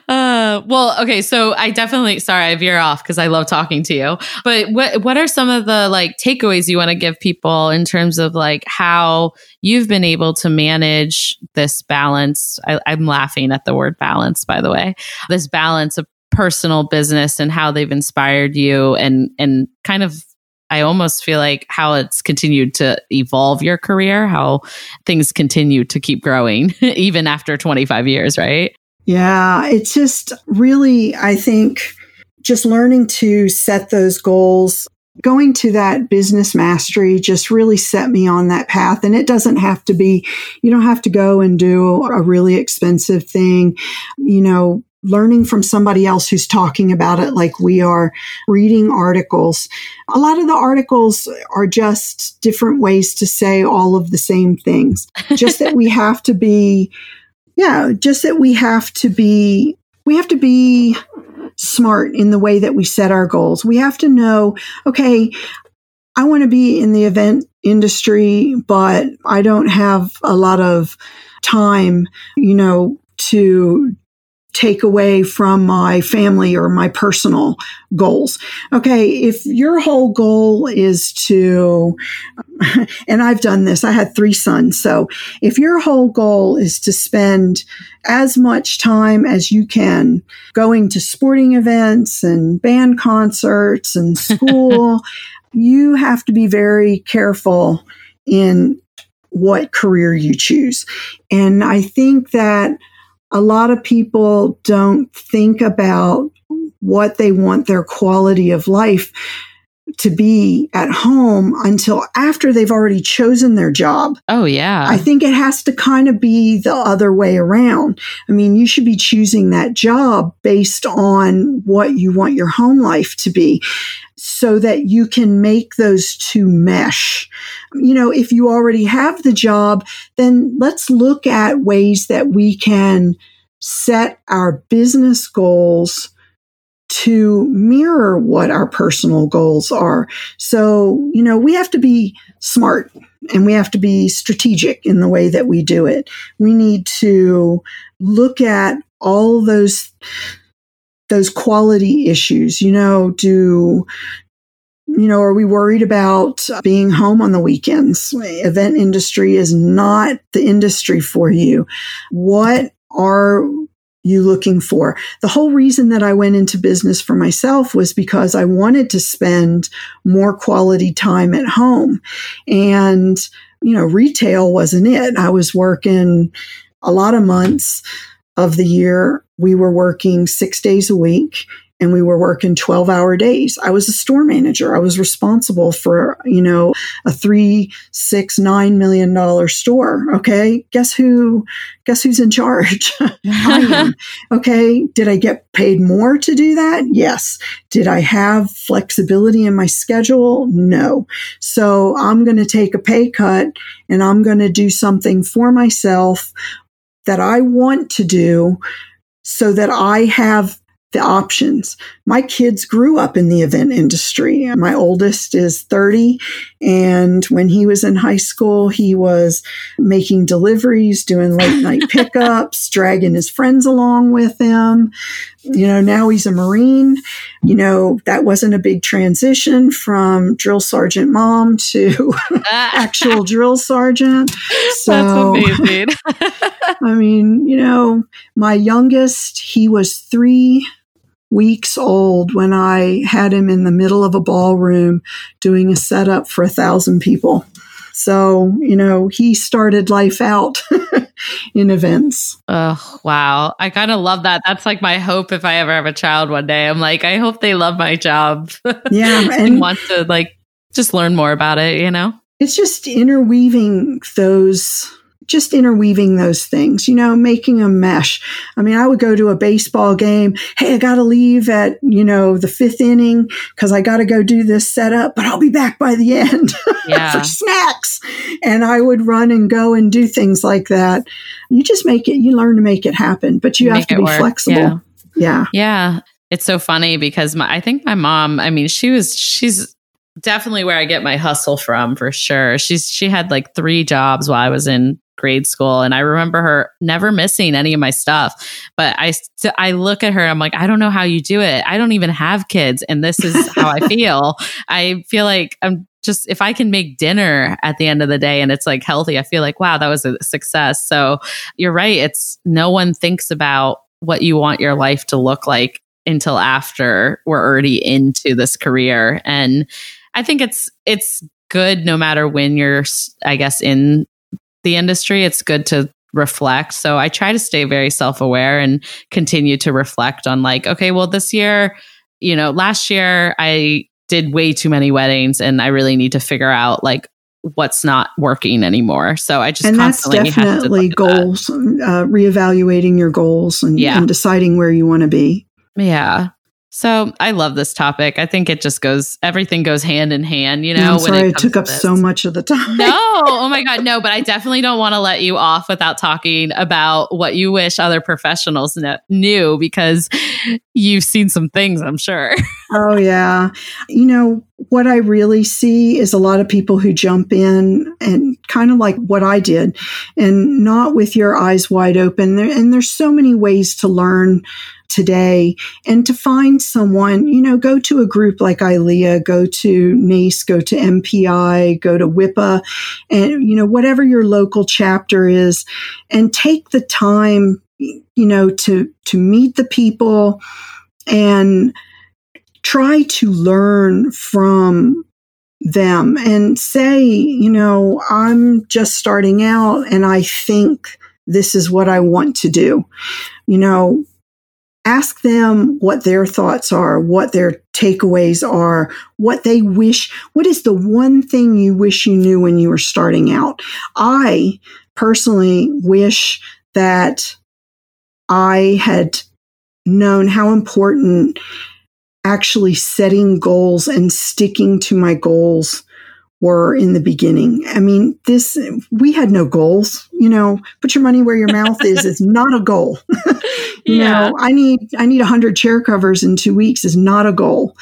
Uh, well, okay. So I definitely, sorry, I veer off because I love talking to you. But what what are some of the like takeaways you want to give people in terms of like how you've been able to manage this balance? I, I'm laughing at the word balance, by the way. This balance of personal business and how they've inspired you and and kind of I almost feel like how it's continued to evolve your career, how things continue to keep growing even after 25 years, right? Yeah, it's just really, I think, just learning to set those goals. Going to that business mastery just really set me on that path. And it doesn't have to be, you don't have to go and do a really expensive thing. You know, learning from somebody else who's talking about it like we are, reading articles. A lot of the articles are just different ways to say all of the same things, just that we have to be yeah, just that we have to be, we have to be smart in the way that we set our goals. We have to know, okay, I want to be in the event industry, but I don't have a lot of time, you know, to take away from my family or my personal goals. Okay, if your whole goal is to, and I've done this, I had three sons. So if your whole goal is to spend as much time as you can going to sporting events and band concerts and school, you have to be very careful in what career you choose. And I think that a lot of people don't think about what they want their quality of life to be at home until after they've already chosen their job. Oh, yeah. I think it has to kind of be the other way around. I mean, you should be choosing that job based on what you want your home life to be so that you can make those two mesh. You know, if you already have the job, then let's look at ways that we can set our business goals to mirror what our personal goals are. So, you know, we have to be smart and we have to be strategic in the way that we do it. We need to look at all those those quality issues. You know, do you know, are we worried about being home on the weekends? Event industry is not the industry for you. What are you looking for? The whole reason that I went into business for myself was because I wanted to spend more quality time at home. And, you know, retail wasn't it. I was working a lot of months of the year. We were working six days a week and we were working 12 hour days. I was a store manager. I was responsible for, you know, a three, six, nine million dollar store. Okay. Guess who, guess who's in charge? I am. Okay. Did I get paid more to do that? Yes. Did I have flexibility in my schedule? No. So I'm going to take a pay cut and I'm going to do something for myself that I want to do so that I have the options. My kids grew up in the event industry. My oldest is 30, and when he was in high school, he was making deliveries, doing late night pickups, dragging his friends along with him. You know, now he's a Marine. You know, that wasn't a big transition from drill sergeant mom to actual drill sergeant. So, That's amazing. I mean, you know, my youngest, he was three weeks old when I had him in the middle of a ballroom doing a setup for a thousand people. So, you know, he started life out in events. Oh, wow. I kind of love that. That's like my hope if I ever have a child one day. I'm like, I hope they love my job. Yeah. and, and want to like just learn more about it, you know? It's just interweaving those just interweaving those things, you know, making a mesh. I mean, I would go to a baseball game. Hey, I got to leave at, you know, the fifth inning because I got to go do this setup, but I'll be back by the end yeah. for snacks. And I would run and go and do things like that. You just make it, you learn to make it happen, but you, have to be work. flexible. Yeah. yeah. Yeah. It's so funny because my, I think my mom, I mean, she was, she's, definitely where I get my hustle from for sure. She's she had like three jobs while I was in grade school and I remember her never missing any of my stuff. But I I look at her I'm like I don't know how you do it. I don't even have kids and this is how I feel. I feel like I'm just if I can make dinner at the end of the day and it's like healthy, I feel like wow, that was a success. So you're right, it's no one thinks about what you want your life to look like until after we're already into this career and I think it's it's good no matter when you're I guess in the industry, it's good to reflect. So I try to stay very self aware and continue to reflect on, like, okay, well, this year, you know, last year I did way too many weddings and I really need to figure out, like, what's not working anymore. So I just and that's definitely goals, uh, reevaluating your goals and, yeah. and deciding where you want to be. Yeah. So I love this topic. I think it just goes, everything goes hand in hand, you know. I'm sorry, it, it took up this. so much of the time. no, oh my God, no, but I definitely don't want to let you off without talking about what you wish other professionals knew because you've seen some things, I'm sure. oh, yeah. You know, what I really see is a lot of people who jump in and kind of like what I did and not with your eyes wide open. And there's so many ways to learn today and to find someone, you know, go to a group like ILEA, go to NACE, go to MPI, go to WIPA, and, you know, whatever your local chapter is, and take the time, you know, to, to meet the people and try to learn from them and say, you know, I'm just starting out and I think this is what I want to do. You know, ask them what their thoughts are, what their takeaways are, what they wish, what is the one thing you wish you knew when you were starting out? I personally wish that I had known how important actually setting goals and sticking to my goals were in the beginning. I mean, this, we had no goals, you know, put your money where your mouth is, is not a goal. you yeah. know, I need, I need a hundred chair covers in two weeks is not a goal.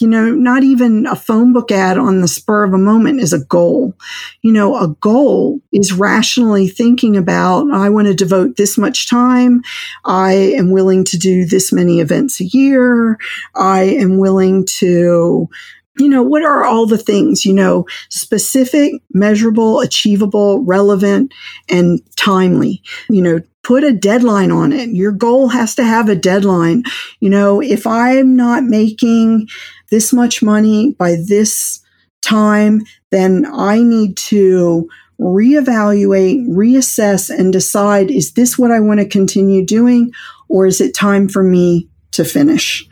You know, not even a phone book ad on the spur of a moment is a goal. You know, a goal is rationally thinking about, I want to devote this much time. I am willing to do this many events a year. I am willing to you know, what are all the things, you know, specific, measurable, achievable, relevant, and timely? You know, put a deadline on it. Your goal has to have a deadline. You know, if I'm not making this much money by this time, then I need to reevaluate, reassess, and decide is this what I want to continue doing, or is it time for me to finish?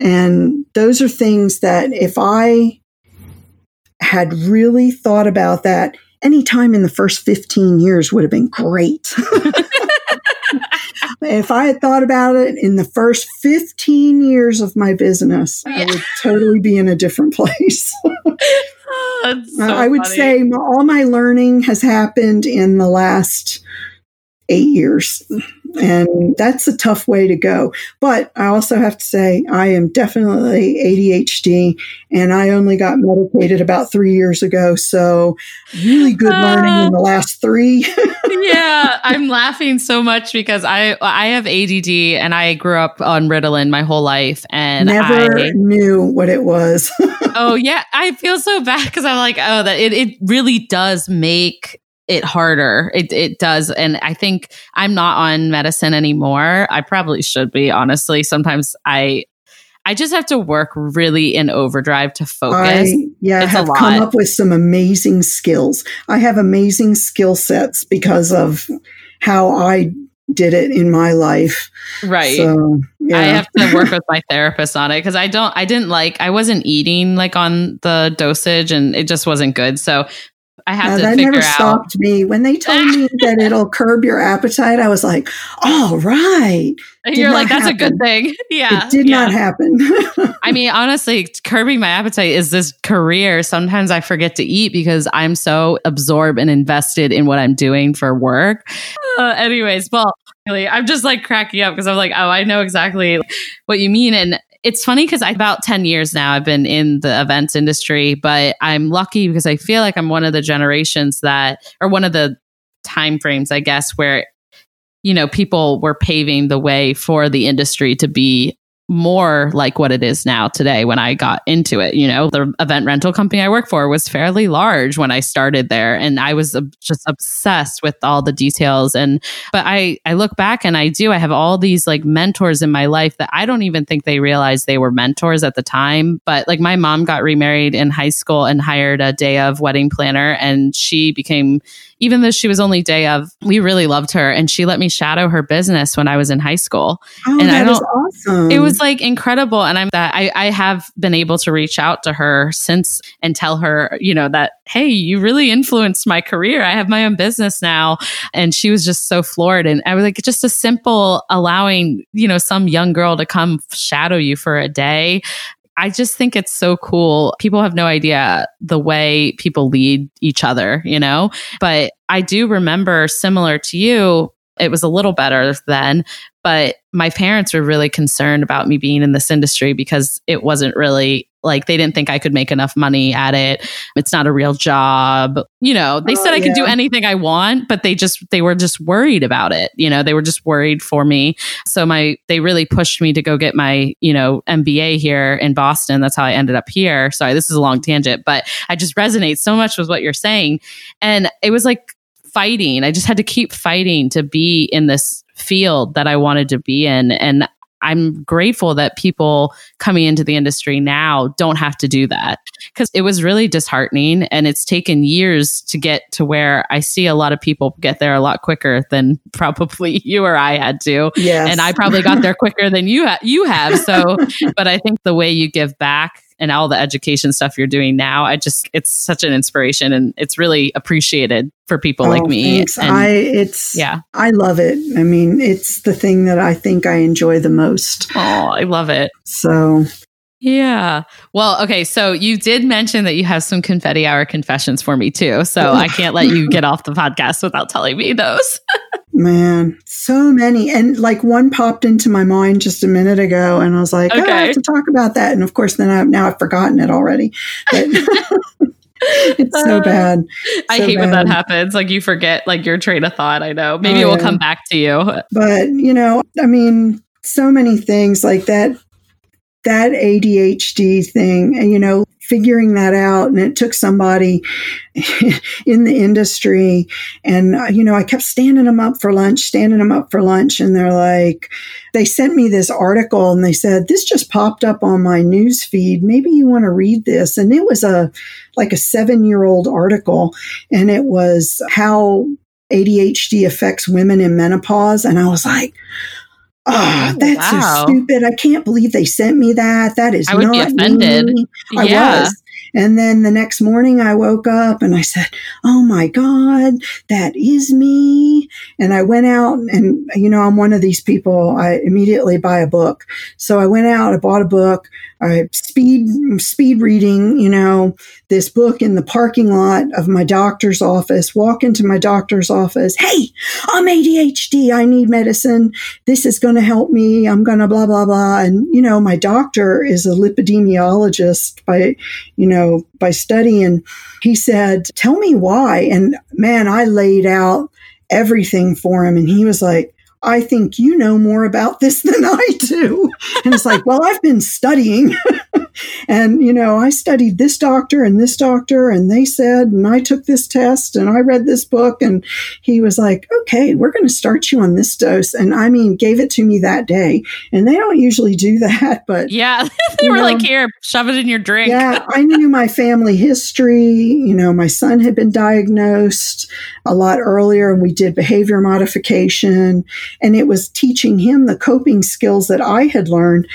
And those are things that if I had really thought about that any time in the first 15 years would have been great. if I had thought about it in the first 15 years of my business, yeah. I would totally be in a different place. oh, so I would funny. say all my learning has happened in the last eight years. And that's a tough way to go. But I also have to say, I am definitely ADHD and I only got medicated about three years ago. So, really good uh, learning in the last three. yeah, I'm laughing so much because I I have ADD and I grew up on Ritalin my whole life and never I, knew what it was. oh yeah, I feel so bad because I'm like, oh, that it, it really does make it harder. It it does, and I think I'm not on medicine anymore. I probably should be. Honestly, sometimes I I just have to work really in overdrive to focus. I, yeah, it's have come up with some amazing skills. I have amazing skill sets because of how I did it in my life. Right. So, yeah. I have to work with my therapist on it because I don't, I didn't like, I wasn't eating like on the dosage and it just wasn't good. So I have to. That never out. stopped me. When they told me that it'll curb your appetite, I was like, "All right." You're like, "That's happen. a good thing." Yeah, it did yeah. not happen. I mean, honestly, curbing my appetite is this career. Sometimes I forget to eat because I'm so absorbed and invested in what I'm doing for work. Uh, anyways, well, really, I'm just like cracking up because I'm like, "Oh, I know exactly what you mean." And it's funny because about 10 years now I've been in the events industry, but I'm lucky because I feel like I'm one of the generations that, or one of the time frames, I guess, where, you know, people were paving the way for the industry to be more like what it is now today when I got into it. You know, the event rental company I work for was fairly large when I started there and I was just obsessed with all the details and but I I look back and I do I have all these like mentors in my life that I don't even think they realized they were mentors at the time, but like my mom got remarried in high school and hired a day of wedding planner and she became even though she was only day of, we really loved her and she let me shadow her business when I was in high school. Oh, and that I don't, awesome. It was like incredible. And I'm that I, I have been able to reach out to her since and tell her, you know, that, hey, you really influenced my career. I have my own business now. And she was just so floored. And I was like, just a simple allowing, you know, some young girl to come shadow you for a day I just think it's so cool. People have no idea the way people lead each other, you know? But I do remember similar to you, it was a little better then, but my parents were really concerned about me being in this industry because it wasn't really like they didn't think I could make enough money at it. It's not a real job. You know, they oh, said I yeah. could do anything I want, but they just they were just worried about it. You know, they were just worried for me. So my they really pushed me to go get my, you know, MBA here in Boston. That's how I ended up here. Sorry, this is a long tangent, but I just resonate so much with what you're saying. And it was like fighting. I just had to keep fighting to be in this field that I wanted to be in. And I'm grateful that people coming into the industry now don't have to do that because it was really disheartening and it's taken years to get to where I see a lot of people get there a lot quicker than probably you or I had to. Yes. And I probably got there quicker than you ha- you have. So, but I think the way you give back and all the education stuff you're doing now. I just it's such an inspiration and it's really appreciated for people oh, like me. Thanks. And, I it's yeah. I love it. I mean, it's the thing that I think I enjoy the most. Oh, I love it. So yeah. Well, okay. So you did mention that you have some confetti hour confessions for me too. So I can't let you get off the podcast without telling me those. Man, so many. And like one popped into my mind just a minute ago, and I was like, ah, okay. oh, I have to talk about that. And of course, then I, now I've forgotten it already. But it's so uh, bad. So I hate bad. when that happens. Like you forget like your train of thought. I know. Maybe oh, it will come back to you. But, you know, I mean, so many things like that that ADHD thing, and you know, figuring that out. And it took somebody in the industry. And, uh, you know, I kept standing them up for lunch, standing them up for lunch. And they're like, they sent me this article and they said, this just popped up on my news feed. Maybe you want to read this. And it was a, like a seven year old article. And it was how ADHD affects women in menopause. And I was like, Oh, that's wow. so stupid. I can't believe they sent me that. That is I would not be offended. Me. I yeah. was. And then the next morning I woke up and I said, Oh my God, that is me. And I went out and, you know, I'm one of these people. I immediately buy a book. So I went out, I bought a book. I speed speed reading, you know, this book in the parking lot of my doctor's office. Walk into my doctor's office. Hey, I'm ADHD. I need medicine. This is going to help me. I'm going to blah blah blah. And you know, my doctor is a lipidemiologist by, you know, by study. And he said, "Tell me why." And man, I laid out everything for him, and he was like I think you know more about this than I do. And it's like, well, I've been studying. and, you know, I studied this doctor and this doctor, and they said, and I took this test and I read this book. And he was like, okay, we're going to start you on this dose. And I mean, gave it to me that day. And they don't usually do that, but. Yeah, they were know, like, here, shove it in your drink. yeah, I knew my family history. You know, my son had been diagnosed a lot earlier, and we did behavior modification. And it was teaching him the coping skills that I had learned.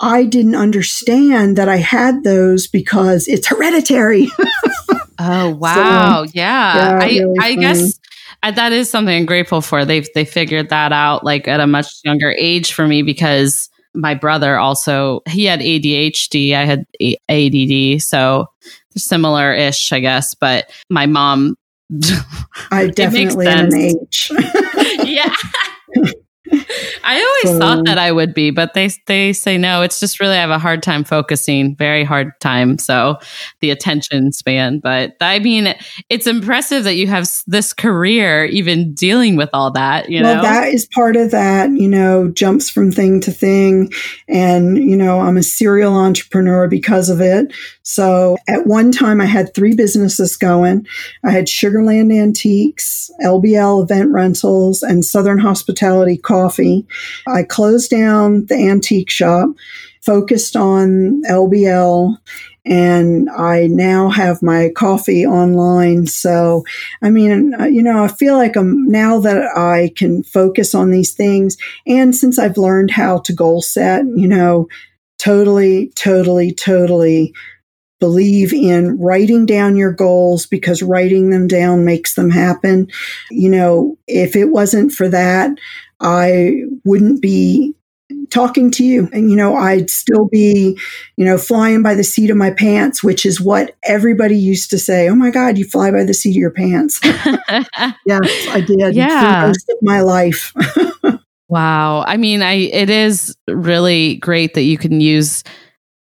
I didn't understand that I had those because it's hereditary. oh wow, so, yeah. yeah. I really I guess that is something I'm grateful for. They've they figured that out like at a much younger age for me because my brother also he had ADHD. I had ADD, so similar ish, I guess. But my mom, I definitely am an H. yeah. I always so, thought that I would be, but they they say no. It's just really I have a hard time focusing, very hard time. So the attention span. But I mean, it's impressive that you have this career, even dealing with all that. You well, know, that is part of that. You know, jumps from thing to thing, and you know, I'm a serial entrepreneur because of it. So at one time, I had three businesses going. I had Sugarland Antiques, LBL Event Rentals, and Southern Hospitality Coffee. I closed down the antique shop, focused on LBL, and I now have my coffee online. So, I mean, you know, I feel like I'm now that I can focus on these things, and since I've learned how to goal set, you know, totally, totally, totally believe in writing down your goals because writing them down makes them happen. You know, if it wasn't for that, I wouldn't be talking to you. And you know i'd still be you know flying by the seat of my pants which is what everybody used to say oh my god you fly by the seat of your pants. Yes i did. Yeah. most of my life. Wow. I mean i it is really great that you can use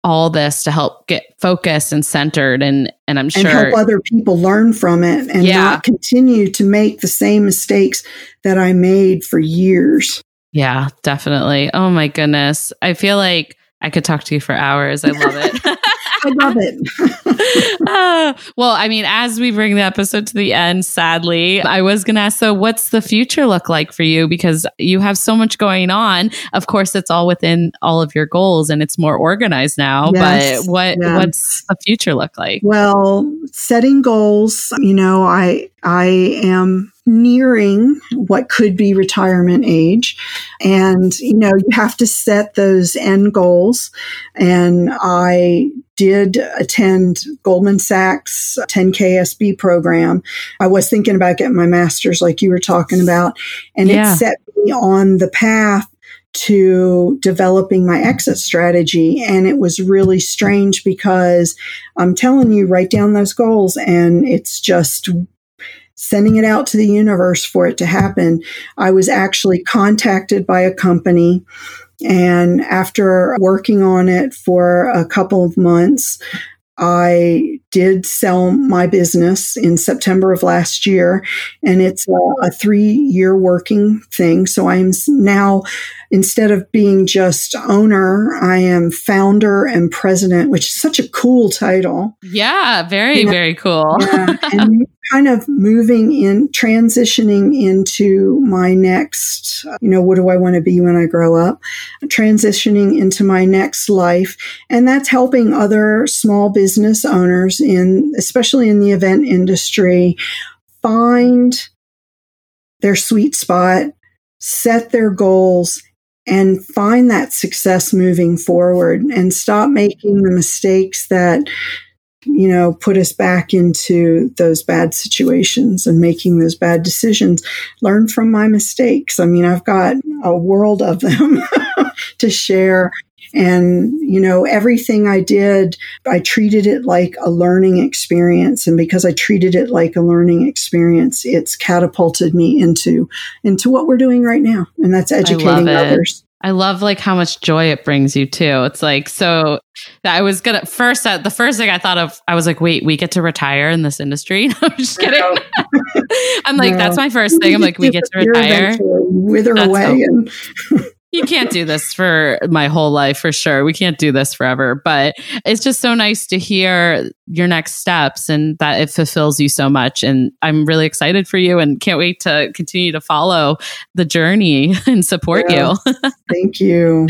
all this to help get focused and centered and and I'm sure and help other people learn from it and yeah. not continue to make the same mistakes that I made for years. Yeah, definitely. Oh my goodness. I feel like I could talk to you for hours. I love it. I love it. uh, well, I mean, as we bring the episode to the end, sadly, I was going to ask, so what's the future look like for you? Because you have so much going on. Of course, it's all within all of your goals and it's more organized now. Yes, but what what's the future look like? Well, setting goals, you know, I I am nearing what could be retirement age. And, you know, you have to set those end goals. And I did attend Goldman Sachs 10KSB program. I was thinking about getting my master's, like you were talking about, and yeah. it set me on the path to developing my exit strategy. And it was really strange because I'm telling you, write down those goals, and it's just sending it out to the universe for it to happen. I was actually contacted by a company. And after working on it for a couple of months, I did sell my business in September of last year, and it's a, a three year working thing. So I'm now, instead of being just owner, I am founder and president, which is such a cool title. Yeah, very, very cool. yeah, and kind of moving in, transitioning into my next, you know, what do I want to be when I grow up? Transitioning into my next life. And that's helping other small business owners in, especially in the event industry, find their sweet spot, set their goals, and find that success moving forward and stop making the mistakes that you know, put us back into those bad situations and making those bad decisions. Learn from my mistakes. I mean, I've got a world of them to share. And, you know, everything I did, I treated it like a learning experience. And because I treated it like a learning experience, it's catapulted me into, into what we're doing right now. And that's educating others. I love like how much joy it brings you too. It's like so I was gonna first uh, the first thing I thought of I was like, wait, we get to retire in this industry? No, I'm just kidding. I'm like, no. that's my first thing. I'm like, we get to retire, wither that's away, and you can't do this for my whole life for sure. We can't do this forever, but it's just so nice to hear your next steps and that it fulfills you so much. And I'm really excited for you and can't wait to continue to follow the journey and support you. thank you.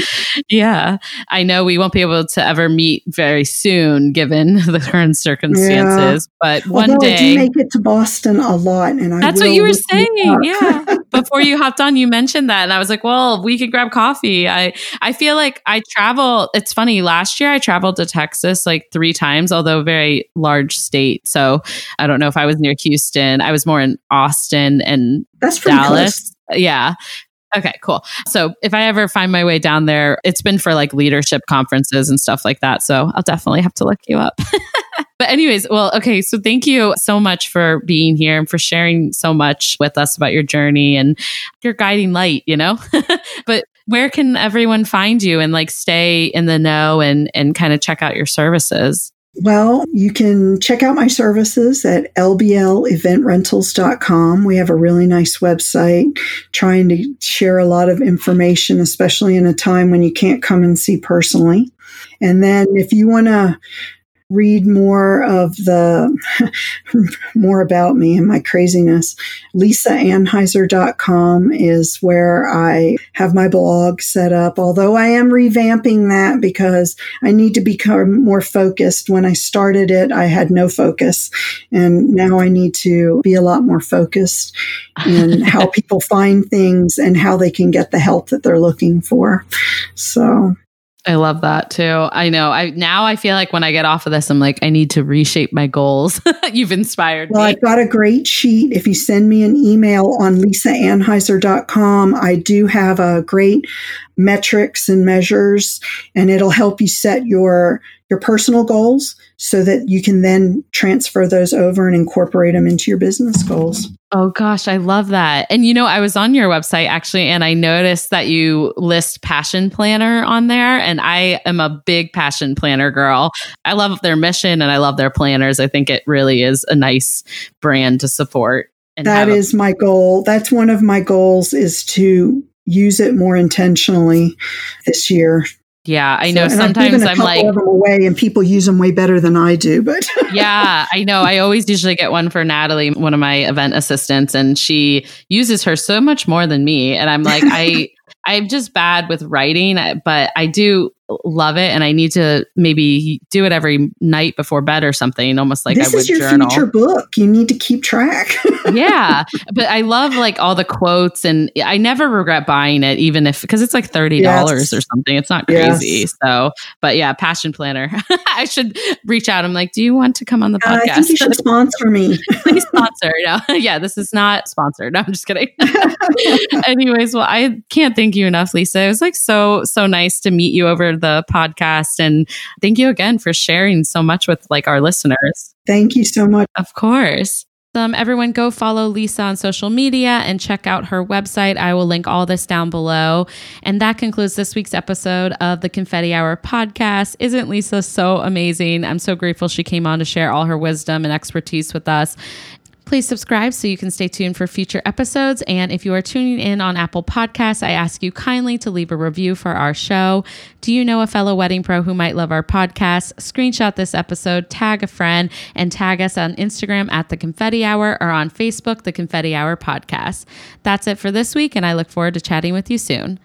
yeah. I know we won't be able to ever meet very soon given the current circumstances, yeah. but one Although day. I do make it to Boston a lot. And I That's what you were saying. Yeah. Before you hopped on, you mentioned that. And I was like, well, we could grab coffee. I I feel like I travel. It's funny. Last year I traveled to Texas like three times, although very large state. So I don't know if I was near Houston. I was more in Austin and That's Dallas. Close. Yeah. Okay, cool. So if I ever find my way down there, it's been for like leadership conferences and stuff like that. So I'll definitely have to look you up. but, anyways, well, okay. So thank you so much for being here and for sharing so much with us about your journey and your guiding light, you know? but where can everyone find you and like stay in the know and and kind of check out your services? Well, you can check out my services at lbleventrentals.com. We have a really nice website trying to share a lot of information, especially in a time when you can't come and see personally. And then if you want to read more of the more about me and my craziness, lisaanhaiser.com is where I have my blog set up. Although I am revamping that because I need to become more focused. When I started it, I had no focus. And now I need to be a lot more focused in how people find things and how they can get the help that they're looking for. So I love that too. I know. I now I feel like when I get off of this, I'm like, I need to reshape my goals. You've inspired well, me. Well, I've got a great sheet. If you send me an email on lisaanhaiser.com, I do have a great metrics and measures, and it'll help you set your your personal goals so that you can then transfer those over and incorporate them into your business goals. Oh gosh, I love that. And you know, I was on your website actually and I noticed that you list Passion Planner on there and I am a big Passion Planner girl. I love their mission and I love their planners. I think it really is a nice brand to support. That is a- my goal. That's one of my goals is to use it more intentionally this year. Yeah, I know. So, sometimes I'm like them away, and people use them way better than I do. But yeah, I know. I always usually get one for Natalie, one of my event assistants, and she uses her so much more than me. And I'm like, I I'm just bad with writing, but I do love it, and I need to maybe do it every night before bed or something, almost like this I would is your journal. future book. You need to keep track. yeah, but I love like all the quotes, and I never regret buying it, even if because it's like thirty dollars yes. or something. It's not crazy. Yes. So, but yeah, Passion Planner. I should reach out. I'm like, do you want to come on the podcast? Uh, I think you should sponsor me. Please sponsor. No, yeah, this is not sponsored. No, I'm just kidding. Anyways, well, I can't thank you enough, Lisa. It was like so so nice to meet you over the podcast, and thank you again for sharing so much with like our listeners. Thank you so much. Of course. Um, everyone go follow Lisa on social media and check out her website. I will link all this down below. And that concludes this week's episode of the Confetti Hour podcast. Isn't Lisa so amazing? I'm so grateful she came on to share all her wisdom and expertise with us. Please subscribe so you can stay tuned for future episodes. And if you are tuning in on Apple Podcasts, I ask you kindly to leave a review for our show. Do you know a fellow wedding pro who might love our podcast? Screenshot this episode, tag a friend, and tag us on Instagram at The Confetti Hour or on Facebook, The Confetti Hour Podcast. That's it for this week, and I look forward to chatting with you soon.